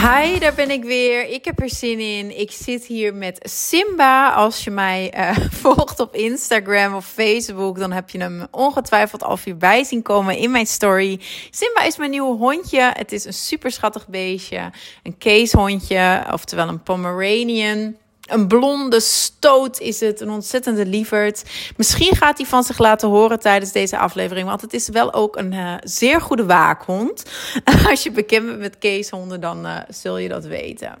Hi, daar ben ik weer. Ik heb er zin in. Ik zit hier met Simba. Als je mij uh, volgt op Instagram of Facebook, dan heb je hem ongetwijfeld al voorbij zien komen in mijn story. Simba is mijn nieuwe hondje. Het is een super schattig beestje. Een keeshondje, oftewel een Pomeranian. Een blonde stoot is het, een ontzettende lieverd. Misschien gaat hij van zich laten horen tijdens deze aflevering, want het is wel ook een uh, zeer goede waakhond. Als je bekend bent met keeshonden, dan uh, zul je dat weten.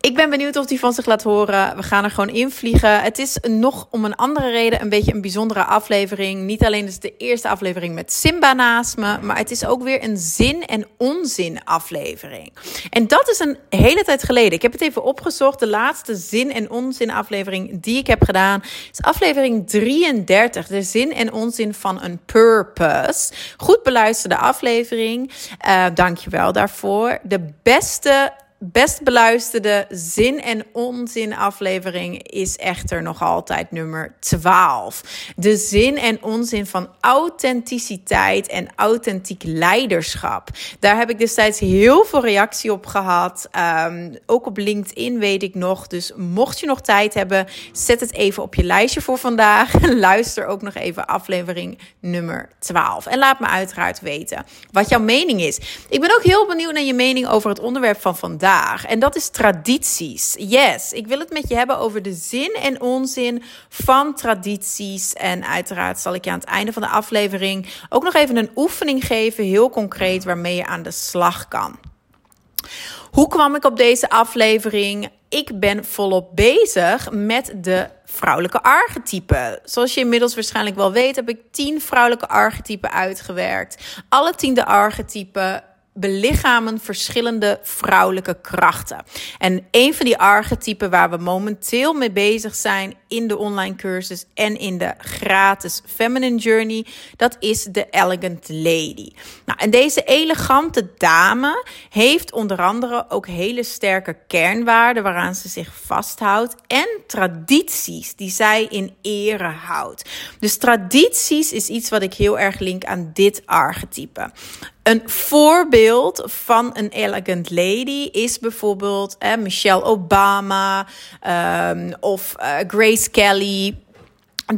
Ik ben benieuwd of hij van zich laat horen. We gaan er gewoon invliegen. Het is nog om een andere reden een beetje een bijzondere aflevering. Niet alleen is het de eerste aflevering met Simba naast me, maar het is ook weer een zin- en onzin aflevering. En dat is een hele tijd geleden. Ik heb het even opgezocht. De laatste zin- en onzin aflevering die ik heb gedaan is aflevering 33. De zin en onzin van een purpose. Goed beluisterde aflevering. Uh, je wel daarvoor. De beste best beluisterde zin en onzin aflevering is echter nog altijd nummer 12. De zin en onzin van authenticiteit en authentiek leiderschap. Daar heb ik destijds heel veel reactie op gehad. Um, ook op LinkedIn weet ik nog. Dus mocht je nog tijd hebben, zet het even op je lijstje voor vandaag. Luister ook nog even aflevering nummer 12. En laat me uiteraard weten wat jouw mening is. Ik ben ook heel benieuwd naar je mening over het onderwerp van vandaag. En dat is tradities. Yes, ik wil het met je hebben over de zin en onzin van tradities. En uiteraard zal ik je aan het einde van de aflevering ook nog even een oefening geven, heel concreet, waarmee je aan de slag kan. Hoe kwam ik op deze aflevering? Ik ben volop bezig met de vrouwelijke archetypen. Zoals je inmiddels waarschijnlijk wel weet, heb ik tien vrouwelijke archetypen uitgewerkt. Alle tiende archetypen belichamen verschillende vrouwelijke krachten. En een van die archetypen waar we momenteel mee bezig zijn in de online cursus en in de gratis Feminine Journey, dat is de Elegant Lady. Nou, en deze elegante dame heeft onder andere ook hele sterke kernwaarden waaraan ze zich vasthoudt en tradities die zij in ere houdt. Dus tradities is iets wat ik heel erg link aan dit archetype. Een voorbeeld van een elegant lady is bijvoorbeeld eh, Michelle Obama um, of uh, Grace Kelly.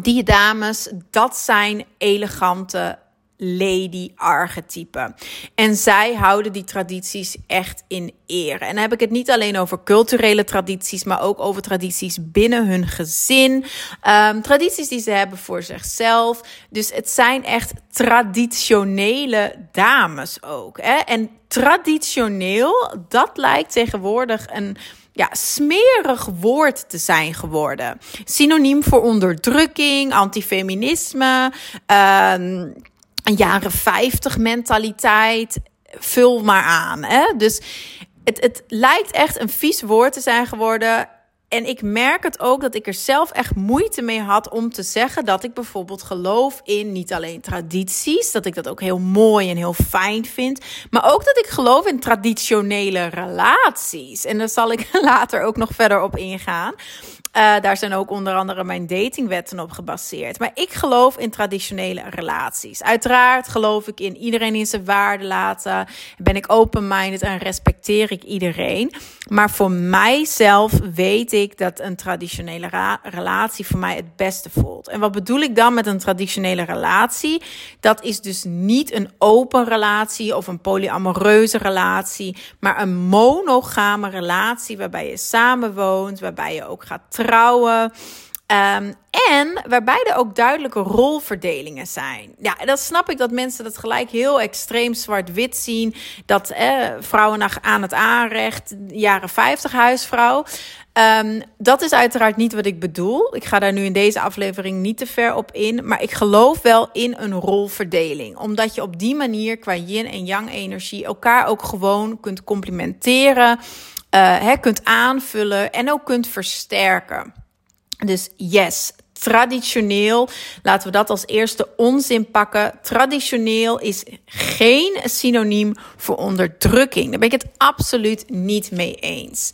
Die dames, dat zijn elegante lady archetype. En zij houden die tradities echt in ere. En dan heb ik het niet alleen over culturele tradities, maar ook over tradities binnen hun gezin. Um, tradities die ze hebben voor zichzelf. Dus het zijn echt traditionele dames ook. Hè? En traditioneel, dat lijkt tegenwoordig een ja, smerig woord te zijn geworden. Synoniem voor onderdrukking, antifeminisme. Um, jaren 50 mentaliteit. Vul maar aan. Hè? Dus het, het lijkt echt een vies woord te zijn geworden. En ik merk het ook dat ik er zelf echt moeite mee had om te zeggen dat ik bijvoorbeeld geloof in niet alleen tradities, dat ik dat ook heel mooi en heel fijn vind, maar ook dat ik geloof in traditionele relaties. En daar zal ik later ook nog verder op ingaan. Uh, daar zijn ook onder andere mijn datingwetten op gebaseerd. Maar ik geloof in traditionele relaties. Uiteraard geloof ik in iedereen in zijn waarde laten. Ben ik open-minded en respecteer ik iedereen. Maar voor mijzelf weet ik dat een traditionele relatie voor mij het beste voelt. En wat bedoel ik dan met een traditionele relatie? Dat is dus niet een open relatie of een polyamoreuze relatie, maar een monogame relatie waarbij je samenwoont, waarbij je ook gaat trouwen. Um, en waarbij er ook duidelijke rolverdelingen zijn. Ja, dat snap ik dat mensen dat gelijk heel extreem zwart-wit zien. Dat eh, vrouwen aan het aanrecht, jaren 50 huisvrouw. Um, dat is uiteraard niet wat ik bedoel. Ik ga daar nu in deze aflevering niet te ver op in. Maar ik geloof wel in een rolverdeling. Omdat je op die manier qua yin en yang energie elkaar ook gewoon kunt complimenteren. Uh, kunt aanvullen en ook kunt versterken. Dus yes, traditioneel. Laten we dat als eerste onzin pakken. Traditioneel is geen synoniem voor onderdrukking. Daar ben ik het absoluut niet mee eens.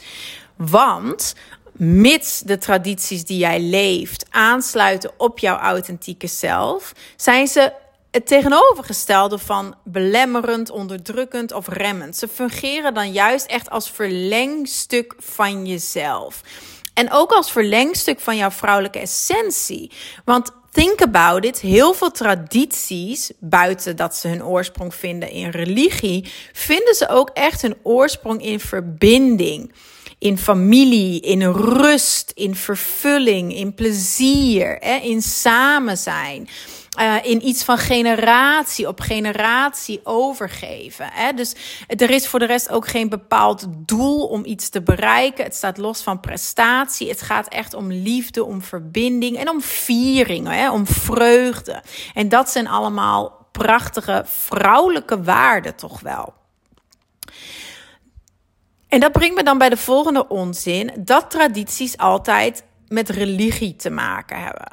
Want mits de tradities die jij leeft aansluiten op jouw authentieke zelf, zijn ze het tegenovergestelde van belemmerend, onderdrukkend of remmend. Ze fungeren dan juist echt als verlengstuk van jezelf. En ook als verlengstuk van jouw vrouwelijke essentie. Want think about it, heel veel tradities, buiten dat ze hun oorsprong vinden in religie, vinden ze ook echt hun oorsprong in verbinding. In familie, in rust, in vervulling, in plezier, in samen zijn. Uh, in iets van generatie op generatie overgeven. Hè? Dus er is voor de rest ook geen bepaald doel om iets te bereiken. Het staat los van prestatie. Het gaat echt om liefde, om verbinding en om viering, hè? om vreugde. En dat zijn allemaal prachtige vrouwelijke waarden, toch wel. En dat brengt me dan bij de volgende onzin: dat tradities altijd met religie te maken hebben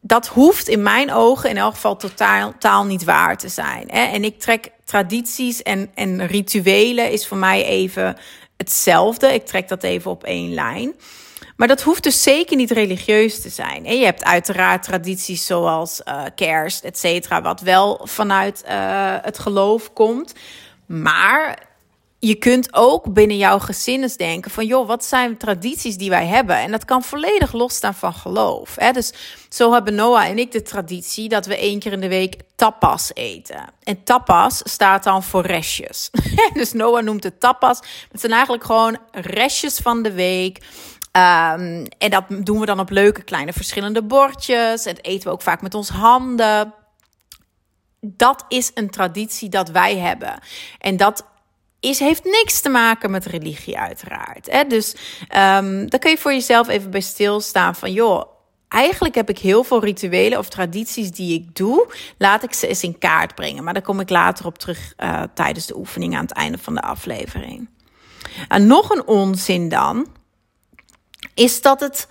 dat hoeft in mijn ogen in elk geval totaal, niet waar te zijn. Hè? En ik trek tradities en, en rituelen is voor mij even hetzelfde. Ik trek dat even op één lijn. Maar dat hoeft dus zeker niet religieus te zijn. En je hebt uiteraard tradities zoals uh, kerst, et cetera, wat wel vanuit uh, het geloof komt. Maar je kunt ook binnen jouw gezinnes denken van, joh, wat zijn tradities die wij hebben? En dat kan volledig losstaan van geloof. Hè? Dus zo hebben Noah en ik de traditie dat we één keer in de week tapas eten. En tapas staat dan voor restjes. dus Noah noemt het tapas. Het zijn eigenlijk gewoon restjes van de week. Um, en dat doen we dan op leuke kleine verschillende bordjes. En eten we ook vaak met ons handen. Dat is een traditie dat wij hebben. En dat is, heeft niks te maken met religie, uiteraard. Hè? Dus um, dan kun je voor jezelf even bij stilstaan van, joh, eigenlijk heb ik heel veel rituelen of tradities die ik doe. Laat ik ze eens in kaart brengen. Maar daar kom ik later op terug uh, tijdens de oefening aan het einde van de aflevering. En nog een onzin dan, is dat het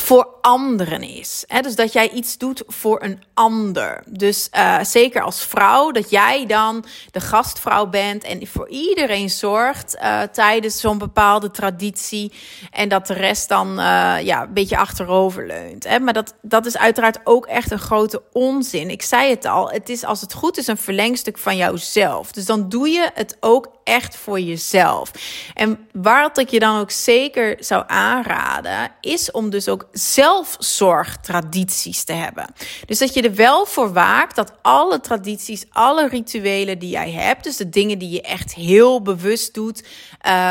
voor anderen is. Hè? Dus dat jij iets doet voor een ander. Dus uh, zeker als vrouw, dat jij dan de gastvrouw bent en voor iedereen zorgt uh, tijdens zo'n bepaalde traditie. En dat de rest dan uh, ja, een beetje achterover leunt. Hè? Maar dat, dat is uiteraard ook echt een grote onzin. Ik zei het al, het is als het goed is een verlengstuk van jouzelf. Dus dan doe je het ook echt voor jezelf. En wat ik je dan ook zeker zou aanraden, is om dus ook zelfzorgtradities te hebben. Dus dat je er wel voor waakt dat alle tradities, alle rituelen die jij hebt, dus de dingen die je echt heel bewust doet,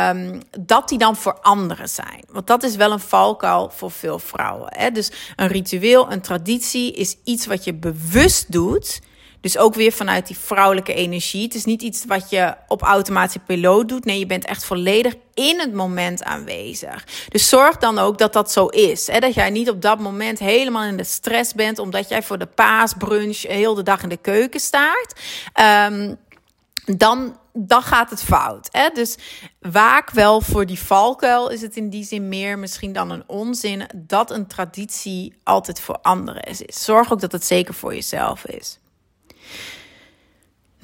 um, dat die dan voor anderen zijn. Want dat is wel een valkuil voor veel vrouwen. Hè? Dus een ritueel, een traditie is iets wat je bewust doet. Dus ook weer vanuit die vrouwelijke energie. Het is niet iets wat je op automatische piloot doet. Nee, je bent echt volledig in het moment aanwezig. Dus zorg dan ook dat dat zo is. Hè? Dat jij niet op dat moment helemaal in de stress bent, omdat jij voor de paasbrunch heel de dag in de keuken staat. Um, dan, dan gaat het fout. Hè? Dus waak wel voor die valkuil. Is het in die zin meer misschien dan een onzin dat een traditie altijd voor anderen is. Zorg ook dat het zeker voor jezelf is.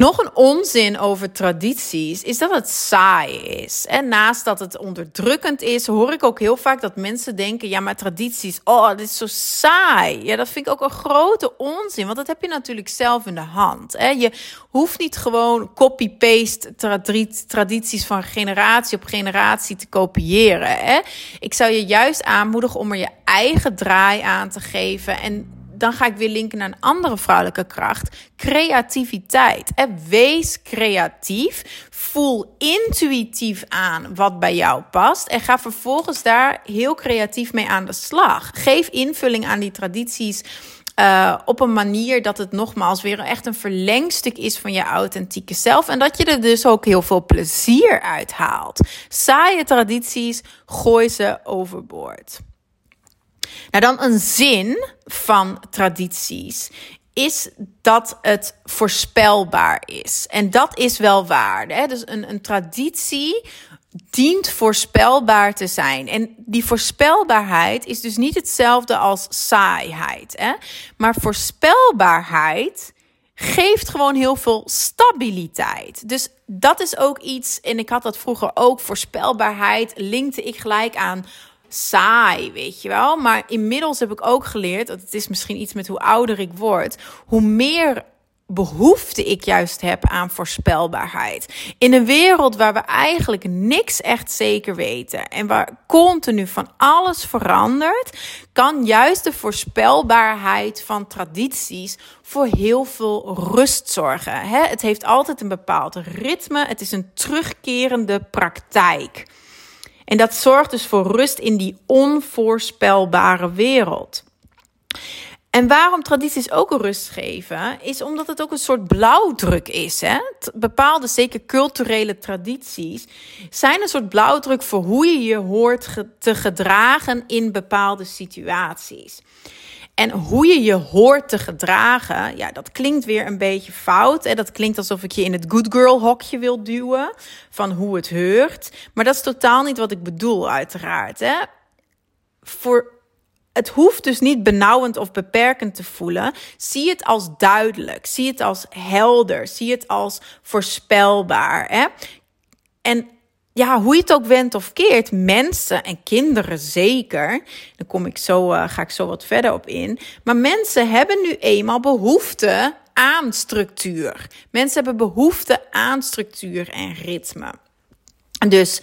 Nog een onzin over tradities is dat het saai is. En naast dat het onderdrukkend is, hoor ik ook heel vaak dat mensen denken: ja, maar tradities, oh, dit is zo saai. Ja, dat vind ik ook een grote onzin, want dat heb je natuurlijk zelf in de hand. Hè? Je hoeft niet gewoon copy-paste tradities van generatie op generatie te kopiëren. Hè? Ik zou je juist aanmoedigen om er je eigen draai aan te geven en dan ga ik weer linken naar een andere vrouwelijke kracht. Creativiteit. Wees creatief. Voel intuïtief aan wat bij jou past. En ga vervolgens daar heel creatief mee aan de slag. Geef invulling aan die tradities. Uh, op een manier dat het nogmaals weer echt een verlengstuk is van je authentieke zelf. En dat je er dus ook heel veel plezier uit haalt. Saaie tradities, gooi ze overboord. Nou, dan een zin van tradities is dat het voorspelbaar is. En dat is wel waar. Hè? Dus een, een traditie dient voorspelbaar te zijn. En die voorspelbaarheid is dus niet hetzelfde als saaiheid. Hè? Maar voorspelbaarheid geeft gewoon heel veel stabiliteit. Dus dat is ook iets, en ik had dat vroeger ook, voorspelbaarheid linkte ik gelijk aan saai, weet je wel. Maar inmiddels heb ik ook geleerd, dat het is misschien iets met hoe ouder ik word, hoe meer behoefte ik juist heb aan voorspelbaarheid. In een wereld waar we eigenlijk niks echt zeker weten en waar continu van alles verandert, kan juist de voorspelbaarheid van tradities voor heel veel rust zorgen. Het heeft altijd een bepaald ritme, het is een terugkerende praktijk. En dat zorgt dus voor rust in die onvoorspelbare wereld. En waarom tradities ook rust geven, is omdat het ook een soort blauwdruk is. Hè? Bepaalde, zeker culturele tradities, zijn een soort blauwdruk voor hoe je je hoort te gedragen in bepaalde situaties. En hoe je je hoort te gedragen, ja, dat klinkt weer een beetje fout. En dat klinkt alsof ik je in het good girl hokje wil duwen van hoe het heurt. Maar dat is totaal niet wat ik bedoel, uiteraard. Hè? Voor het hoeft dus niet benauwend of beperkend te voelen. Zie het als duidelijk. Zie het als helder. Zie het als voorspelbaar. Hè? En ja, hoe je het ook wendt of keert, mensen en kinderen zeker. Daar kom ik zo, uh, ga ik zo wat verder op in. Maar mensen hebben nu eenmaal behoefte aan structuur. Mensen hebben behoefte aan structuur en ritme. Dus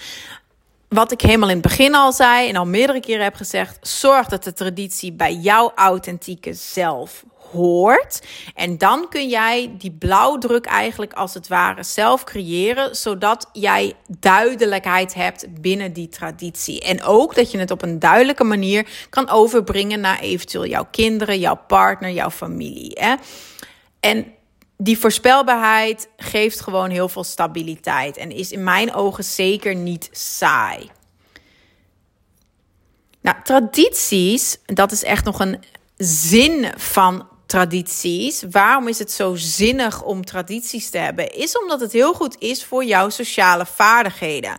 wat ik helemaal in het begin al zei en al meerdere keren heb gezegd, zorg dat de traditie bij jouw authentieke zelf hoort. En dan kun jij die blauwdruk eigenlijk als het ware zelf creëren, zodat jij duidelijkheid hebt binnen die traditie. En ook dat je het op een duidelijke manier kan overbrengen naar eventueel jouw kinderen, jouw partner, jouw familie. Hè? En die voorspelbaarheid geeft gewoon heel veel stabiliteit en is in mijn ogen zeker niet saai. Nou, tradities, dat is echt nog een zin van tradities. Waarom is het zo zinnig om tradities te hebben? Is omdat het heel goed is voor jouw sociale vaardigheden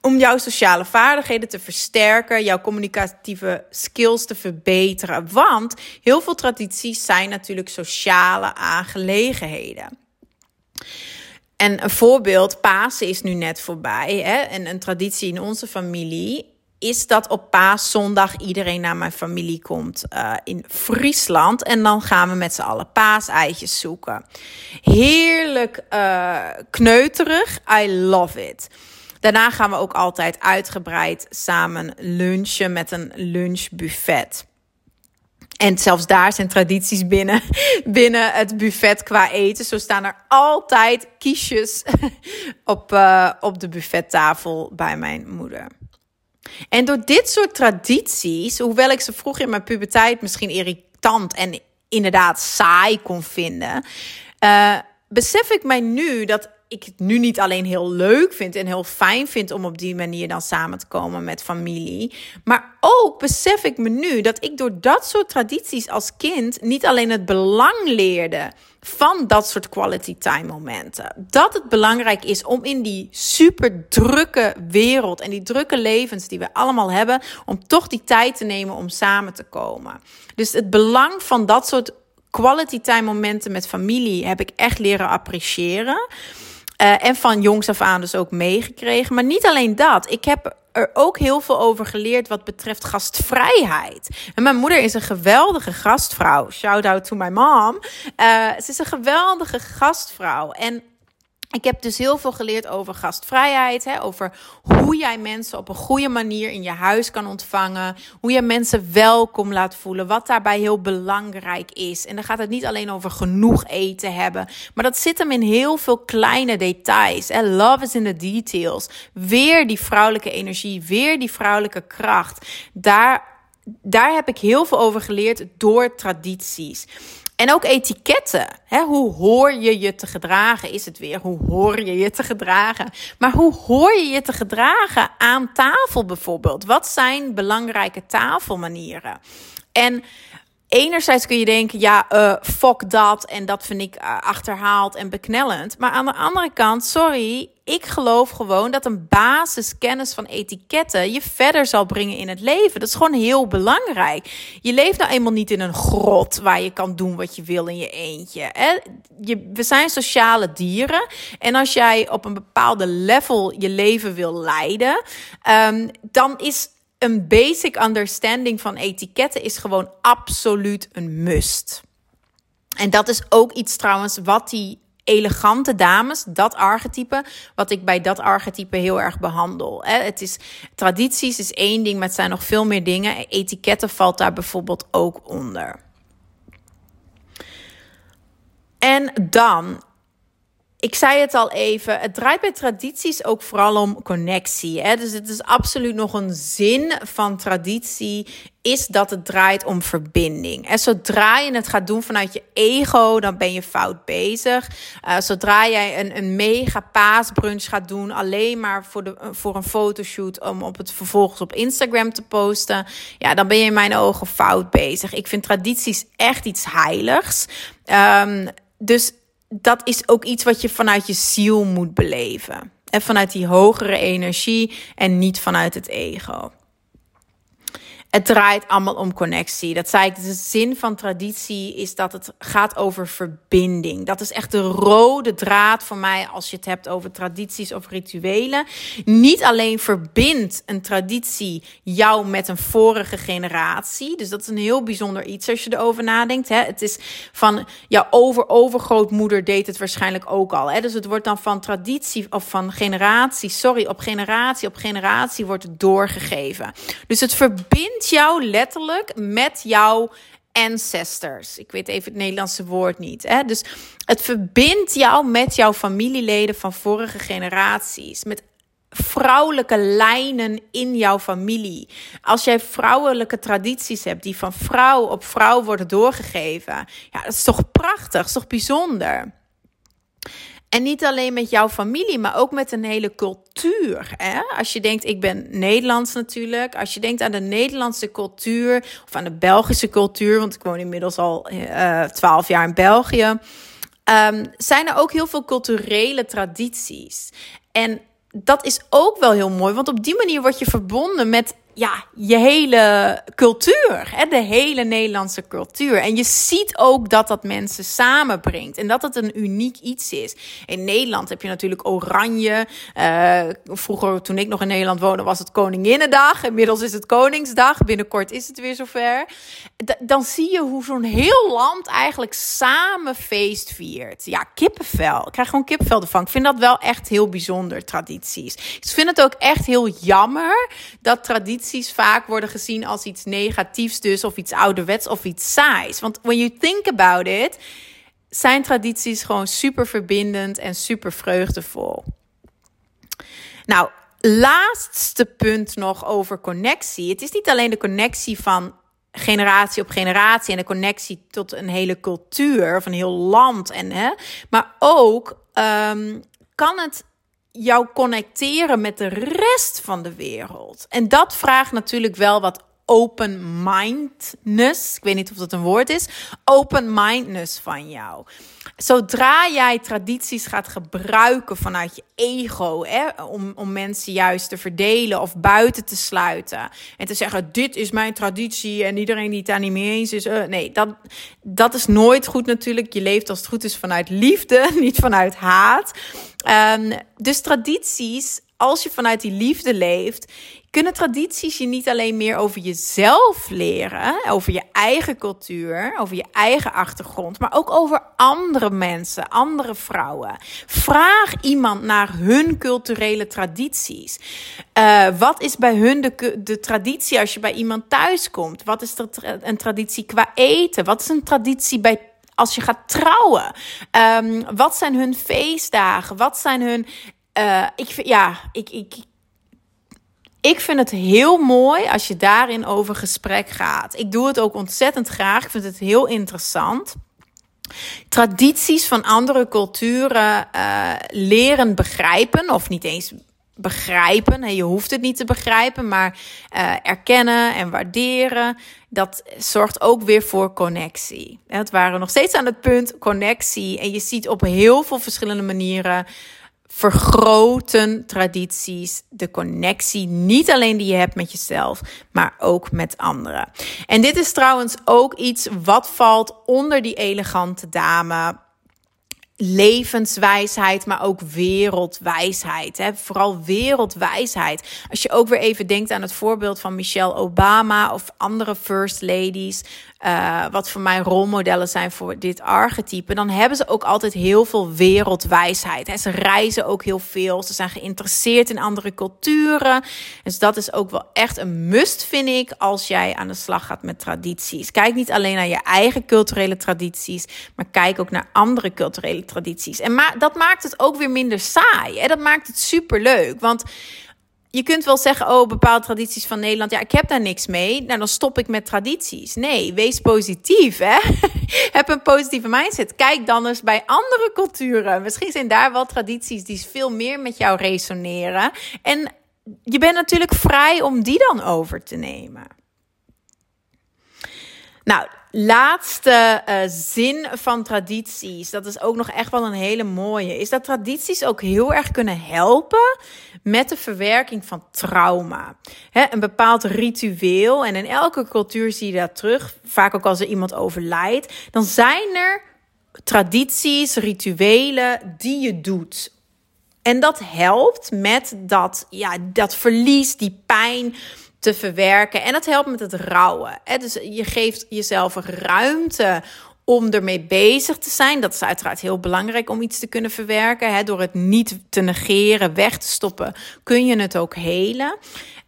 om jouw sociale vaardigheden te versterken, jouw communicatieve skills te verbeteren. Want heel veel tradities zijn natuurlijk sociale aangelegenheden. En een voorbeeld, Pasen is nu net voorbij. Hè? En een traditie in onze familie is dat op paaszondag iedereen naar mijn familie komt uh, in Friesland. En dan gaan we met z'n allen paaseitjes zoeken. Heerlijk uh, kneuterig. I love it. Daarna gaan we ook altijd uitgebreid samen lunchen met een lunchbuffet. En zelfs daar zijn tradities binnen, binnen het buffet qua eten. Zo staan er altijd kiesjes op, uh, op de buffettafel bij mijn moeder. En door dit soort tradities, hoewel ik ze vroeger in mijn puberteit misschien irritant en inderdaad saai kon vinden, uh, besef ik mij nu dat ik het nu niet alleen heel leuk vind en heel fijn vind om op die manier dan samen te komen met familie. Maar ook besef ik me nu dat ik door dat soort tradities als kind niet alleen het belang leerde van dat soort quality time momenten. Dat het belangrijk is om in die super drukke wereld en die drukke levens die we allemaal hebben, om toch die tijd te nemen om samen te komen. Dus het belang van dat soort quality time momenten met familie heb ik echt leren appreciëren. Uh, en van jongs af aan dus ook meegekregen. Maar niet alleen dat. Ik heb er ook heel veel over geleerd wat betreft gastvrijheid. En mijn moeder is een geweldige gastvrouw. Shout out to my mom. Uh, ze is een geweldige gastvrouw. En ik heb dus heel veel geleerd over gastvrijheid, hè, over hoe jij mensen op een goede manier in je huis kan ontvangen, hoe je mensen welkom laat voelen, wat daarbij heel belangrijk is. En dan gaat het niet alleen over genoeg eten hebben, maar dat zit hem in heel veel kleine details. Love is in the details. Weer die vrouwelijke energie, weer die vrouwelijke kracht. Daar, daar heb ik heel veel over geleerd door tradities. En ook etiketten. Hè? Hoe hoor je je te gedragen? Is het weer hoe hoor je je te gedragen? Maar hoe hoor je je te gedragen aan tafel bijvoorbeeld? Wat zijn belangrijke tafelmanieren? En enerzijds kun je denken, ja, uh, fuck dat en dat vind ik uh, achterhaald en beknellend. Maar aan de andere kant, sorry, ik geloof gewoon dat een basiskennis van etiketten je verder zal brengen in het leven. Dat is gewoon heel belangrijk. Je leeft nou eenmaal niet in een grot waar je kan doen wat je wil in je eentje. Hè? Je, we zijn sociale dieren. En als jij op een bepaalde level je leven wil leiden, um, dan is een basic understanding van etiketten is gewoon absoluut een must. En dat is ook iets trouwens wat die elegante dames, dat archetype, wat ik bij dat archetype heel erg behandel. Het is tradities is één ding, maar het zijn nog veel meer dingen. Etiketten valt daar bijvoorbeeld ook onder. En dan ik zei het al even, het draait bij tradities ook vooral om connectie. Hè? Dus het is absoluut nog een zin van traditie, is dat het draait om verbinding. En zodra je het gaat doen vanuit je ego, dan ben je fout bezig. Uh, zodra jij een, een mega paasbrunch gaat doen, alleen maar voor, de, voor een fotoshoot, om op het vervolgens op Instagram te posten, ja, dan ben je in mijn ogen fout bezig. Ik vind tradities echt iets heiligs. Um, dus dat is ook iets wat je vanuit je ziel moet beleven. En vanuit die hogere energie en niet vanuit het ego. Het draait allemaal om connectie. Dat zei ik. De zin van traditie is dat het gaat over verbinding. Dat is echt de rode draad voor mij als je het hebt over tradities of rituelen. Niet alleen verbindt een traditie jou met een vorige generatie. Dus dat is een heel bijzonder iets als je erover nadenkt. Hè? Het is van jouw over-overgrootmoeder deed het waarschijnlijk ook al. Hè? Dus het wordt dan van traditie of van generatie, sorry, op generatie op generatie wordt het doorgegeven. Dus het verbindt jou letterlijk met jouw ancestors. Ik weet even het Nederlandse woord niet. Hè? Dus het verbindt jou met jouw familieleden van vorige generaties. Met vrouwelijke lijnen in jouw familie. Als jij vrouwelijke tradities hebt die van vrouw op vrouw worden doorgegeven. Ja, dat is toch prachtig, is toch bijzonder. En niet alleen met jouw familie, maar ook met een hele cultuur. Hè? Als je denkt, ik ben Nederlands natuurlijk. Als je denkt aan de Nederlandse cultuur of aan de Belgische cultuur, want ik woon inmiddels al uh, twaalf jaar in België. Um, zijn er ook heel veel culturele tradities. En dat is ook wel heel mooi, want op die manier word je verbonden met ja, je hele cultuur, hè, de hele Nederlandse cultuur. En je ziet ook dat dat mensen samenbrengt en dat het een uniek iets is. In Nederland heb je natuurlijk oranje. Uh, vroeger, toen ik nog in Nederland woonde, was het Koninginnedag. Inmiddels is het Koningsdag. Binnenkort is het weer zover. Dan zie je hoe zo'n heel land eigenlijk samen feest viert. Ja, kippenvel. Ik krijg gewoon kippenvel ervan. Ik vind dat wel echt heel bijzonder, tradities. Ik vind het ook echt heel jammer dat tradities vaak worden gezien als iets negatiefs dus, of iets ouderwets of iets saais. Want when you think about it, zijn tradities gewoon super verbindend en super vreugdevol. Nou, laatste punt nog over connectie. Het is niet alleen de connectie van generatie op generatie en de connectie tot een hele cultuur of een heel land, en, hè, maar ook um, kan het jou connecteren met de rest van de wereld. En dat vraagt natuurlijk wel wat open-mindedness. Ik weet niet of dat een woord is. Open-mindedness van jou. Zodra jij tradities gaat gebruiken vanuit je ego, hè, om, om mensen juist te verdelen of buiten te sluiten. En te zeggen: Dit is mijn traditie en iedereen die het daar niet mee eens is. Uh, nee, dat, dat is nooit goed natuurlijk. Je leeft als het goed is vanuit liefde, niet vanuit haat. Um, dus tradities, als je vanuit die liefde leeft, kunnen tradities je niet alleen meer over jezelf leren, over je eigen cultuur, over je eigen achtergrond, maar ook over andere mensen, andere vrouwen. Vraag iemand naar hun culturele tradities. Uh, wat is bij hun de, de traditie als je bij iemand thuis komt? Wat is er een traditie qua eten? Wat is een traditie bij als je gaat trouwen? Um, wat zijn hun feestdagen? Wat zijn hun. Uh, ik, ja, ik, ik, ik vind het heel mooi als je daarin over gesprek gaat. Ik doe het ook ontzettend graag. Ik vind het heel interessant. Tradities van andere culturen uh, leren begrijpen, of niet eens begrijpen. Je hoeft het niet te begrijpen, maar uh, erkennen en waarderen, dat zorgt ook weer voor connectie. Het waren nog steeds aan het punt connectie. En je ziet op heel veel verschillende manieren vergroten tradities de connectie niet alleen die je hebt met jezelf, maar ook met anderen. En dit is trouwens ook iets wat valt onder die elegante dame levenswijsheid, maar ook wereldwijsheid. Hè? Vooral wereldwijsheid. Als je ook weer even denkt aan het voorbeeld van Michelle Obama of andere first ladies. Uh, wat voor mij rolmodellen zijn voor dit archetype, dan hebben ze ook altijd heel veel wereldwijsheid. Ze reizen ook heel veel, ze zijn geïnteresseerd in andere culturen. Dus dat is ook wel echt een must, vind ik, als jij aan de slag gaat met tradities. Kijk niet alleen naar je eigen culturele tradities, maar kijk ook naar andere culturele tradities. En dat maakt het ook weer minder saai. Hè. Dat maakt het super leuk, want je kunt wel zeggen, oh, bepaalde tradities van Nederland, ja, ik heb daar niks mee. Nou, dan stop ik met tradities. Nee, wees positief, hè. heb een positieve mindset. Kijk dan eens bij andere culturen. Misschien zijn daar wel tradities die veel meer met jou resoneren. En je bent natuurlijk vrij om die dan over te nemen. Nou, laatste uh, zin van tradities, dat is ook nog echt wel een hele mooie, is dat tradities ook heel erg kunnen helpen met de verwerking van trauma. een bepaald ritueel, en in elke cultuur zie je dat terug, vaak ook als er iemand overlijdt, dan zijn er tradities, rituelen die je doet. En dat helpt met dat, ja, dat verlies, die pijn te verwerken. En dat helpt met het rouwen. Dus je geeft jezelf ruimte om ermee bezig te zijn. Dat is uiteraard heel belangrijk om iets te kunnen verwerken. Hè? Door het niet te negeren, weg te stoppen, kun je het ook helen.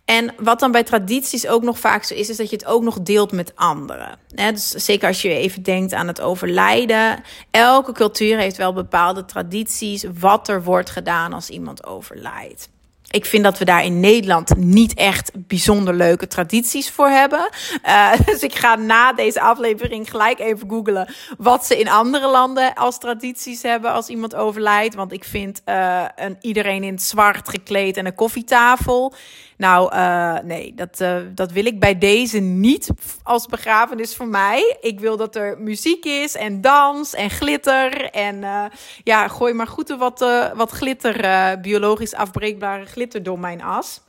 En wat dan bij tradities ook nog vaak zo is, is dat je het ook nog deelt met anderen. Dus zeker als je even denkt aan het overlijden. Elke cultuur heeft wel bepaalde tradities, wat er wordt gedaan als iemand overlijdt. Ik vind dat we daar in Nederland niet echt bijzonder leuke tradities voor hebben. Uh, dus ik ga na deze aflevering gelijk even googlen wat ze in andere landen als tradities hebben als iemand overlijdt. Want ik vind uh, een, iedereen in het zwart gekleed en een koffietafel. Nou, uh, nee, dat, uh, dat wil ik bij deze niet als begrafenis voor mij. Ik wil dat er muziek is en dans en glitter. En uh, ja, gooi maar goed wat, wat glitter, biologisch afbreekbare glitter door mijn as.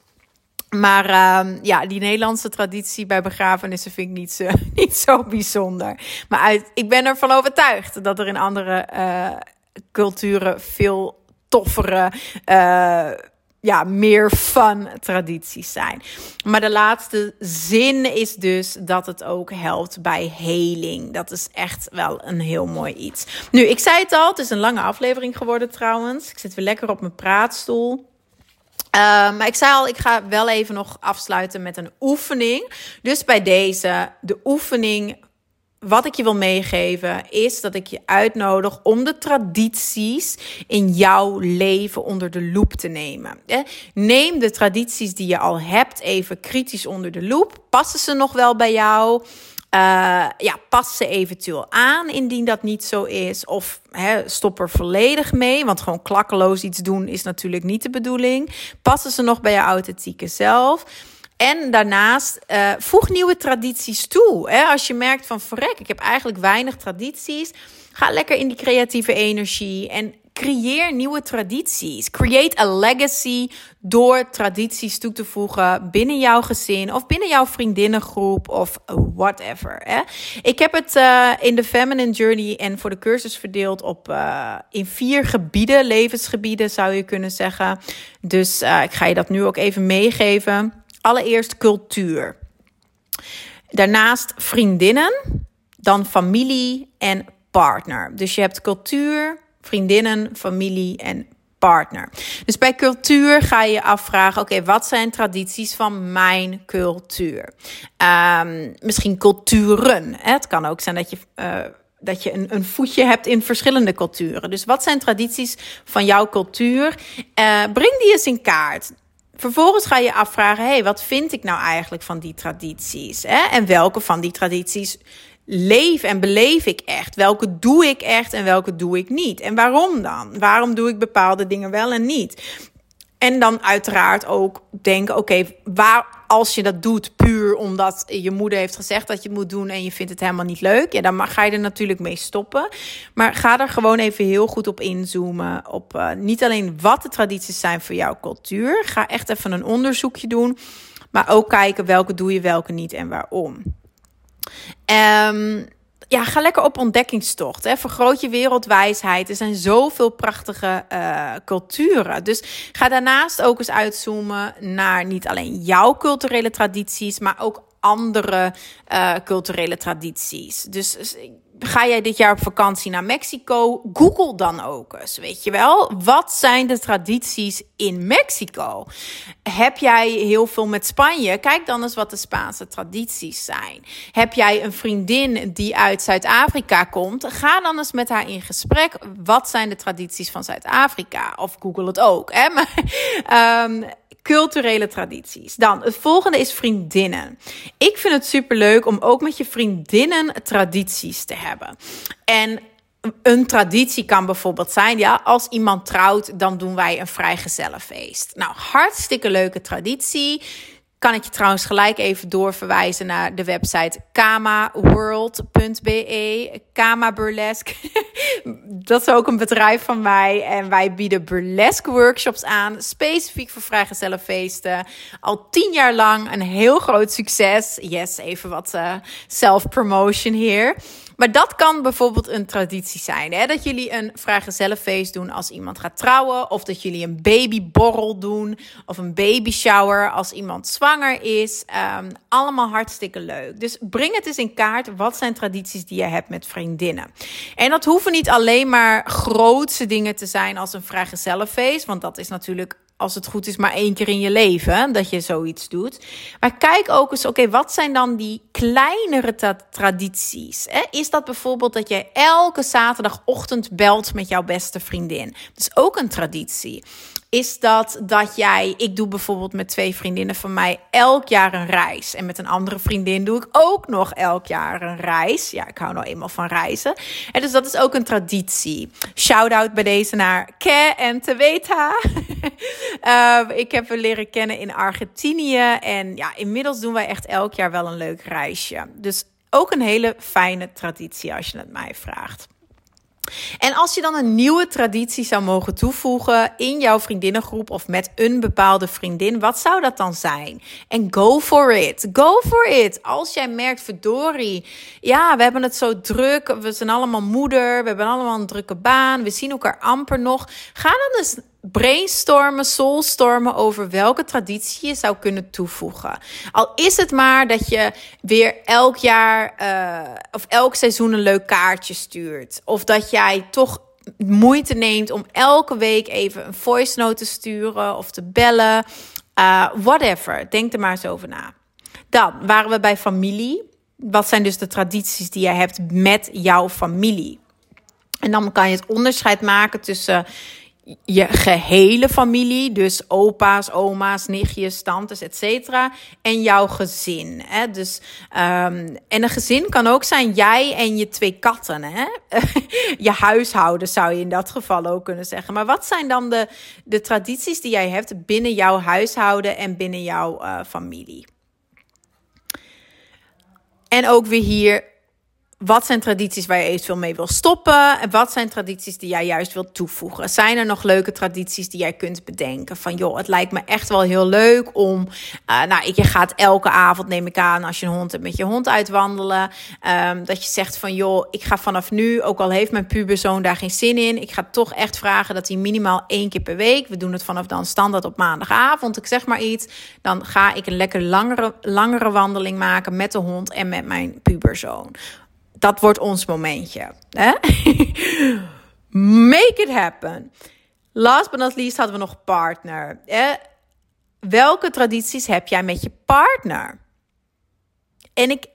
Maar uh, ja, die Nederlandse traditie bij begrafenissen vind ik niet zo, niet zo bijzonder. Maar ik ben ervan overtuigd dat er in andere culturen veel toffere, ja, meer fun tradities zijn. Maar de laatste zin is dus dat het ook helpt bij heling. Dat is echt wel een heel mooi iets. Nu, ik zei het al, het is een lange aflevering geworden trouwens. Ik zit weer lekker op mijn praatstoel. Uh, maar ik zei al, ik ga wel even nog afsluiten met een oefening. Dus bij deze, de oefening wat ik je wil meegeven is dat ik je uitnodig om de tradities in jouw leven onder de loep te nemen. Neem de tradities die je al hebt even kritisch onder de loep. Passen ze nog wel bij jou? Uh, ja, pas ze eventueel aan indien dat niet zo is. Of stop er volledig mee. Want gewoon klakkeloos iets doen is natuurlijk niet de bedoeling. Passen ze nog bij je authentieke zelf? En daarnaast uh, voeg nieuwe tradities toe. Hè? Als je merkt van verrek, ik heb eigenlijk weinig tradities. Ga lekker in die creatieve energie en creëer nieuwe tradities. Create a legacy door tradities toe te voegen binnen jouw gezin of binnen jouw vriendinnengroep of whatever. Hè? Ik heb het uh, in de Feminine Journey en voor de cursus verdeeld op uh, in vier gebieden, levensgebieden zou je kunnen zeggen. Dus ik ga je dat nu ook even meegeven. Allereerst cultuur. Daarnaast vriendinnen, dan familie en partner. Dus je hebt cultuur, vriendinnen, familie en partner. Dus bij cultuur ga je je afvragen: oké, wat zijn tradities van mijn cultuur? Um, misschien culturen. Hè? Het kan ook zijn dat je. Uh, dat je een, een voetje hebt in verschillende culturen. Dus wat zijn tradities van jouw cultuur? Uh, breng die eens in kaart. Vervolgens ga je afvragen: hey, wat vind ik nou eigenlijk van die tradities? Hè? En welke van die tradities leef en beleef ik echt? Welke doe ik echt en welke doe ik niet? En waarom dan? Waarom doe ik bepaalde dingen wel en niet? en dan uiteraard ook denken: oké, waar als je dat doet puur omdat je moeder heeft gezegd dat je het moet doen en je vindt het helemaal niet leuk, ja, dan ga je er natuurlijk mee stoppen. Maar ga er gewoon even heel goed op inzoomen. Op uh, niet alleen wat de tradities zijn voor jouw cultuur. Ga echt even een onderzoekje doen. Maar ook kijken welke doe je, welke niet en waarom. Um, ja, ga lekker op ontdekkingstocht. Hè. Vergroot je wereldwijsheid. Er zijn zoveel prachtige uh, culturen. Dus ga daarnaast ook eens uitzoomen naar niet alleen jouw culturele tradities, maar ook andere uh, culturele tradities. Dus ga jij dit jaar op vakantie naar Mexico? Google dan ook eens, weet je wel. Wat zijn de tradities in Mexico? Heb jij heel veel met Spanje? Kijk dan eens wat de Spaanse tradities zijn. Heb jij een vriendin die uit Zuid-Afrika komt? Ga dan eens met haar in gesprek. Wat zijn de tradities van Zuid-Afrika? Of Google het ook. Hè? Um, culturele tradities. Dan, het volgende is vriendinnen. Ik vind het superleuk om ook met je vriendinnen tradities te hebben. En een traditie kan bijvoorbeeld zijn, ja, als iemand trouwt, dan doen wij een vrijgezellenfeest. Nou, hartstikke leuke traditie. Kan ik je trouwens gelijk even doorverwijzen naar de website kamaworld.be. Kama Burlesque. dat is ook een bedrijf van mij. En wij bieden burlesque workshops aan. Specifiek voor vrijgezellenfeesten. Al tien jaar lang een heel groot succes. Yes, even wat uh, self-promotion hier. Maar dat kan bijvoorbeeld een traditie zijn. Hè? Dat jullie een vrijgezellenfeest doen als iemand gaat trouwen. Of dat jullie een babyborrel doen. Of een baby shower als iemand zwanger is. Um, allemaal hartstikke leuk. Dus breng het eens in kaart. Wat zijn tradities die je hebt met vriendinnen? En dat hoeven niet alleen maar grootse dingen te zijn als een vrijgezellenfeest. Want dat is natuurlijk als het goed is, maar één keer in je leven dat je zoiets doet. Maar kijk ook eens, oké, wat zijn dan die kleinere tradities? Hè? Is dat bijvoorbeeld dat jij elke zaterdagochtend belt met jouw beste vriendin? Dat is ook een traditie is dat dat jij, ik doe bijvoorbeeld met twee vriendinnen van mij elk jaar een reis. En met een andere vriendin doe ik ook nog elk jaar een reis. Ja, ik hou nou eenmaal van reizen. En dus dat is ook een traditie. Shout out bij deze naar Ke en Teweta. uh, ik heb we leren kennen in Argentinië. En ja, inmiddels doen wij echt elk jaar wel een leuk reisje. Dus ook een hele fijne traditie als je het mij vraagt. En als je dan een nieuwe traditie zou mogen toevoegen in jouw vriendinnengroep of met een bepaalde vriendin, wat zou dat dan zijn? En go for it. Go for it. Als jij merkt, verdorie, ja, we hebben het zo druk, we zijn allemaal moeder, we hebben allemaal een drukke baan, we zien elkaar amper nog. Ga dan eens brainstormen, soulstormen over welke traditie je zou kunnen toevoegen. Al is het maar dat je weer elk jaar uh, of elk seizoen een leuk kaartje stuurt. Of dat jij toch moeite neemt om elke week even een voice note te sturen of te bellen. Uh, whatever. Denk er maar eens over na. Dan waren we bij familie. Wat zijn dus de tradities die je hebt met jouw familie? En dan kan je het onderscheid maken tussen je gehele familie, dus opa's, oma's, nichtjes, tantes, etc. En jouw gezin. Hè? Dus, um, en een gezin kan ook zijn jij en je twee katten. Hè? je huishouden zou je in dat geval ook kunnen zeggen. Maar wat zijn dan de, de tradities die jij hebt binnen jouw huishouden en binnen jouw uh, familie? En ook weer hier wat zijn tradities waar je eventueel mee wil stoppen? En wat zijn tradities die jij juist wilt toevoegen? Zijn er nog leuke tradities die jij kunt bedenken? Van joh, het lijkt me echt wel heel leuk om. Uh, nou, je gaat elke avond, neem ik aan, als je een hond hebt, met je hond uitwandelen. Um, dat je zegt van joh, ik ga vanaf nu, ook al heeft mijn puberzoon daar geen zin in, ik ga toch echt vragen dat hij minimaal één keer per week. We doen het vanaf dan standaard op maandagavond. Ik zeg maar iets. Dan ga ik een lekker langere, langere wandeling maken met de hond en met mijn puberzoon dat wordt ons momentje. Hè? Make it happen. Last but not least hadden we nog partner. Welke tradities heb jij met je partner? En ik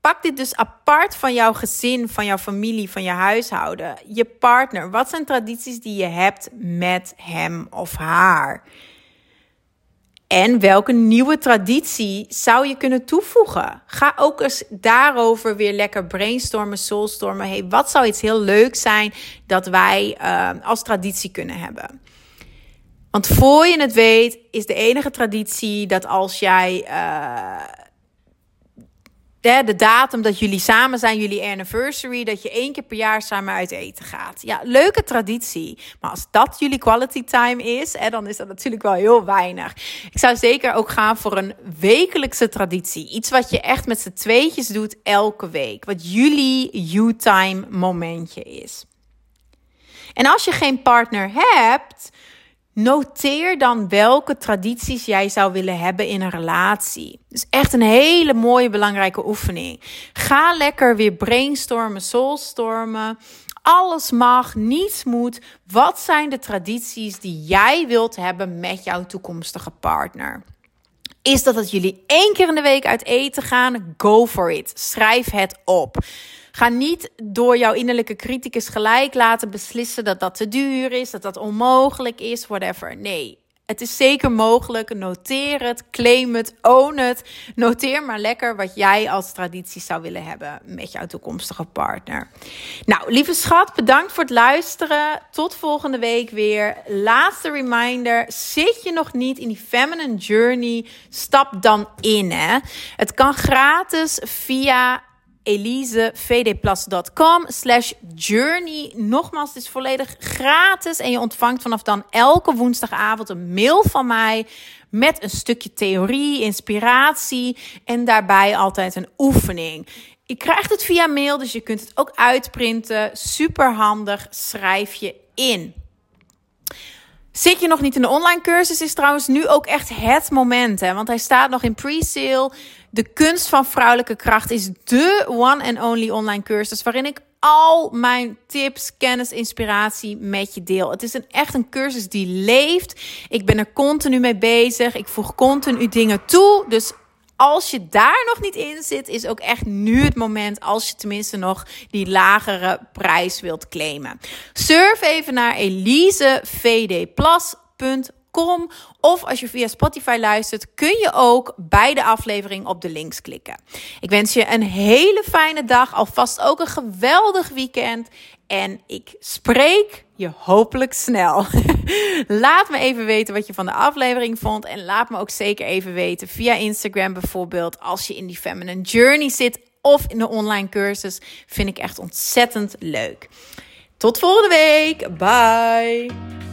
pak dit dus apart van jouw gezin, van jouw familie, van je huishouden. Je partner. Wat zijn tradities die je hebt met hem of haar? En welke nieuwe traditie zou je kunnen toevoegen? Ga ook eens daarover weer lekker brainstormen, soulstormen. Hey, wat zou iets heel leuk zijn dat wij uh, als traditie kunnen hebben? Want voor je het weet, is de enige traditie dat als jij. Uh, de, datum dat jullie samen zijn, jullie anniversary, dat je één keer per jaar samen uit eten gaat. Ja, leuke traditie. Maar als dat jullie quality time is, hè, dan is dat natuurlijk wel heel weinig. Ik zou zeker ook gaan voor een wekelijkse traditie. Iets wat je echt met z'n tweetjes doet elke week. Wat jullie you-time momentje is. En als je geen partner hebt, Noteer dan welke tradities jij zou willen hebben in een relatie. Dus echt een hele mooie belangrijke oefening. Ga lekker weer brainstormen, soulstormen. Alles mag, niets moet. Wat zijn de tradities die jij wilt hebben met jouw toekomstige partner? Is dat dat jullie één keer in de week uit eten gaan? Go for it. Schrijf het op. Ga niet door jouw innerlijke criticus gelijk laten beslissen dat dat te duur is, dat dat onmogelijk is, whatever. Nee, het is zeker mogelijk. Noteer het, claim het, own het. Noteer maar lekker wat jij als traditie zou willen hebben met jouw toekomstige partner. Nou, lieve schat, bedankt voor het luisteren. Tot volgende week weer. Laatste reminder: zit je nog niet in die feminine journey? Stap dan in. Hè? Het kan gratis via elisevdplus.com slash journey. Nogmaals, het is volledig gratis en je ontvangt vanaf dan elke woensdagavond een mail van mij met een stukje theorie, inspiratie en daarbij altijd een oefening. Je krijgt het via mail, dus je kunt het ook uitprinten. Super handig, schrijf je in. Zit je nog niet in de online cursus, is trouwens nu ook echt het moment. Hè? Want hij staat nog in pre-sale. De kunst van vrouwelijke kracht is de one and only online cursus waarin ik al mijn tips, kennis, inspiratie met je deel. Het is een, echt een cursus die leeft. Ik ben er continu mee bezig. Ik voeg continu dingen toe. Dus als je daar nog niet in zit, is ook echt nu het moment als je tenminste nog die lagere prijs wilt claimen. Surf even naar of als je via Spotify luistert, kun je ook bij de aflevering op de links klikken. Ik wens je een hele fijne dag, alvast ook een geweldig weekend. En ik spreek je hopelijk snel. laat me even weten wat je van de aflevering vond. En laat me ook zeker even weten via Instagram bijvoorbeeld. Als je in die Feminine Journey zit of in de online cursus. Vind ik echt ontzettend leuk. Tot volgende week. Bye.